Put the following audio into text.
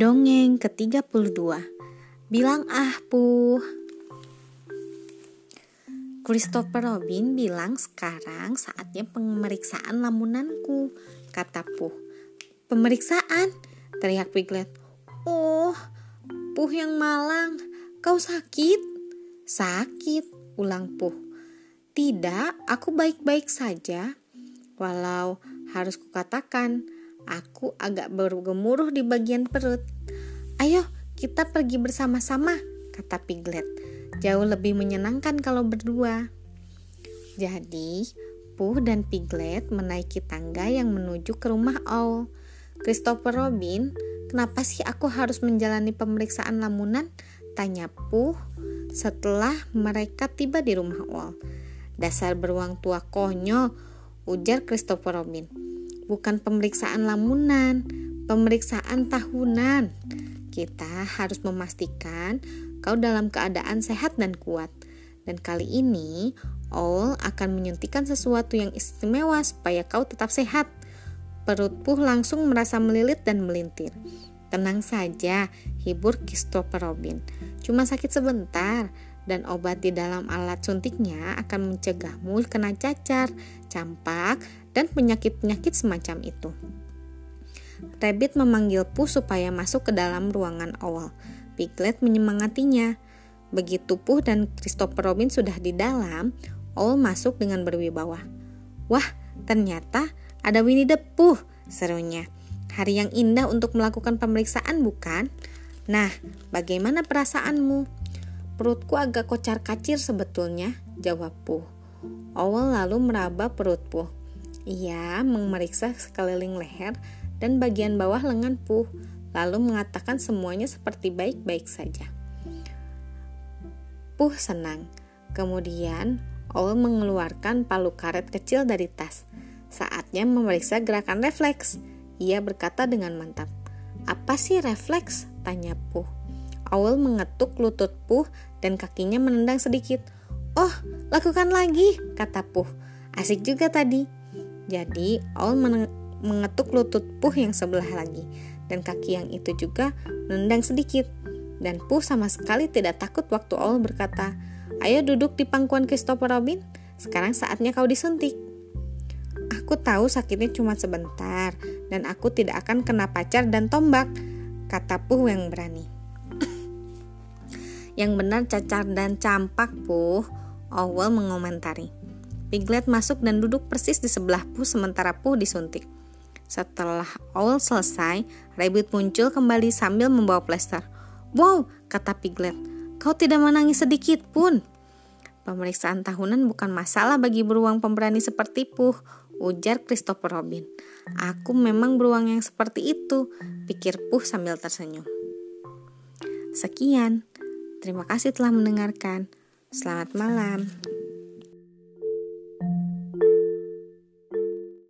Dongeng ke-32 Bilang ah puh. Christopher Robin bilang sekarang saatnya pemeriksaan lamunanku Kata Puh. Pemeriksaan? Teriak Piglet. Oh, Puh yang malang. Kau sakit? Sakit, ulang Puh. Tidak, aku baik-baik saja. Walau harus kukatakan Aku agak bergemuruh di bagian perut. Ayo, kita pergi bersama-sama, kata Piglet. Jauh lebih menyenangkan kalau berdua. Jadi, Puh dan Piglet menaiki tangga yang menuju ke rumah Owl. Christopher Robin, kenapa sih aku harus menjalani pemeriksaan lamunan? Tanya Puh setelah mereka tiba di rumah Owl. Dasar beruang tua konyol, ujar Christopher Robin bukan pemeriksaan lamunan, pemeriksaan tahunan. Kita harus memastikan kau dalam keadaan sehat dan kuat. Dan kali ini, Owl akan menyuntikkan sesuatu yang istimewa supaya kau tetap sehat. Perut Puh langsung merasa melilit dan melintir. Tenang saja, hibur Christopher Robin. Cuma sakit sebentar, dan obat di dalam alat suntiknya akan mencegahmu kena cacar, campak, dan penyakit-penyakit semacam itu. Rabbit memanggil Puh supaya masuk ke dalam ruangan awal. Piglet menyemangatinya. Begitu Puh dan Christopher Robin sudah di dalam, Owl masuk dengan berwibawa. Wah, ternyata ada Winnie the Pooh, serunya. Hari yang indah untuk melakukan pemeriksaan bukan? Nah, bagaimana perasaanmu? Perutku agak kocar kacir sebetulnya, jawab Puh. Owl lalu meraba perut Puh. Ia memeriksa sekeliling leher dan bagian bawah lengan Puh, lalu mengatakan semuanya seperti baik-baik saja. Puh senang. Kemudian, Owl mengeluarkan palu karet kecil dari tas. Saatnya memeriksa gerakan refleks. Ia berkata dengan mantap. Apa sih refleks? Tanya Puh. Owl mengetuk lutut Puh dan kakinya menendang sedikit. Oh, lakukan lagi, kata Puh. Asik juga tadi. Jadi, Owl mengetuk lutut Puh yang sebelah lagi. Dan kaki yang itu juga menendang sedikit. Dan Puh sama sekali tidak takut waktu Owl berkata, Ayo duduk di pangkuan Christopher Robin, sekarang saatnya kau disuntik. Aku tahu sakitnya cuma sebentar, dan aku tidak akan kena pacar dan tombak, kata Puh yang berani. Yang benar cacar dan campak, Puh. Owl mengomentari. Piglet masuk dan duduk persis di sebelah Puh sementara Puh disuntik. Setelah Owl selesai, Rabbit muncul kembali sambil membawa plester. Wow, kata Piglet, kau tidak menangis sedikit pun. Pemeriksaan tahunan bukan masalah bagi beruang pemberani seperti Puh, ujar Christopher Robin. Aku memang beruang yang seperti itu, pikir Puh sambil tersenyum. Sekian. Terima kasih telah mendengarkan. Selamat malam.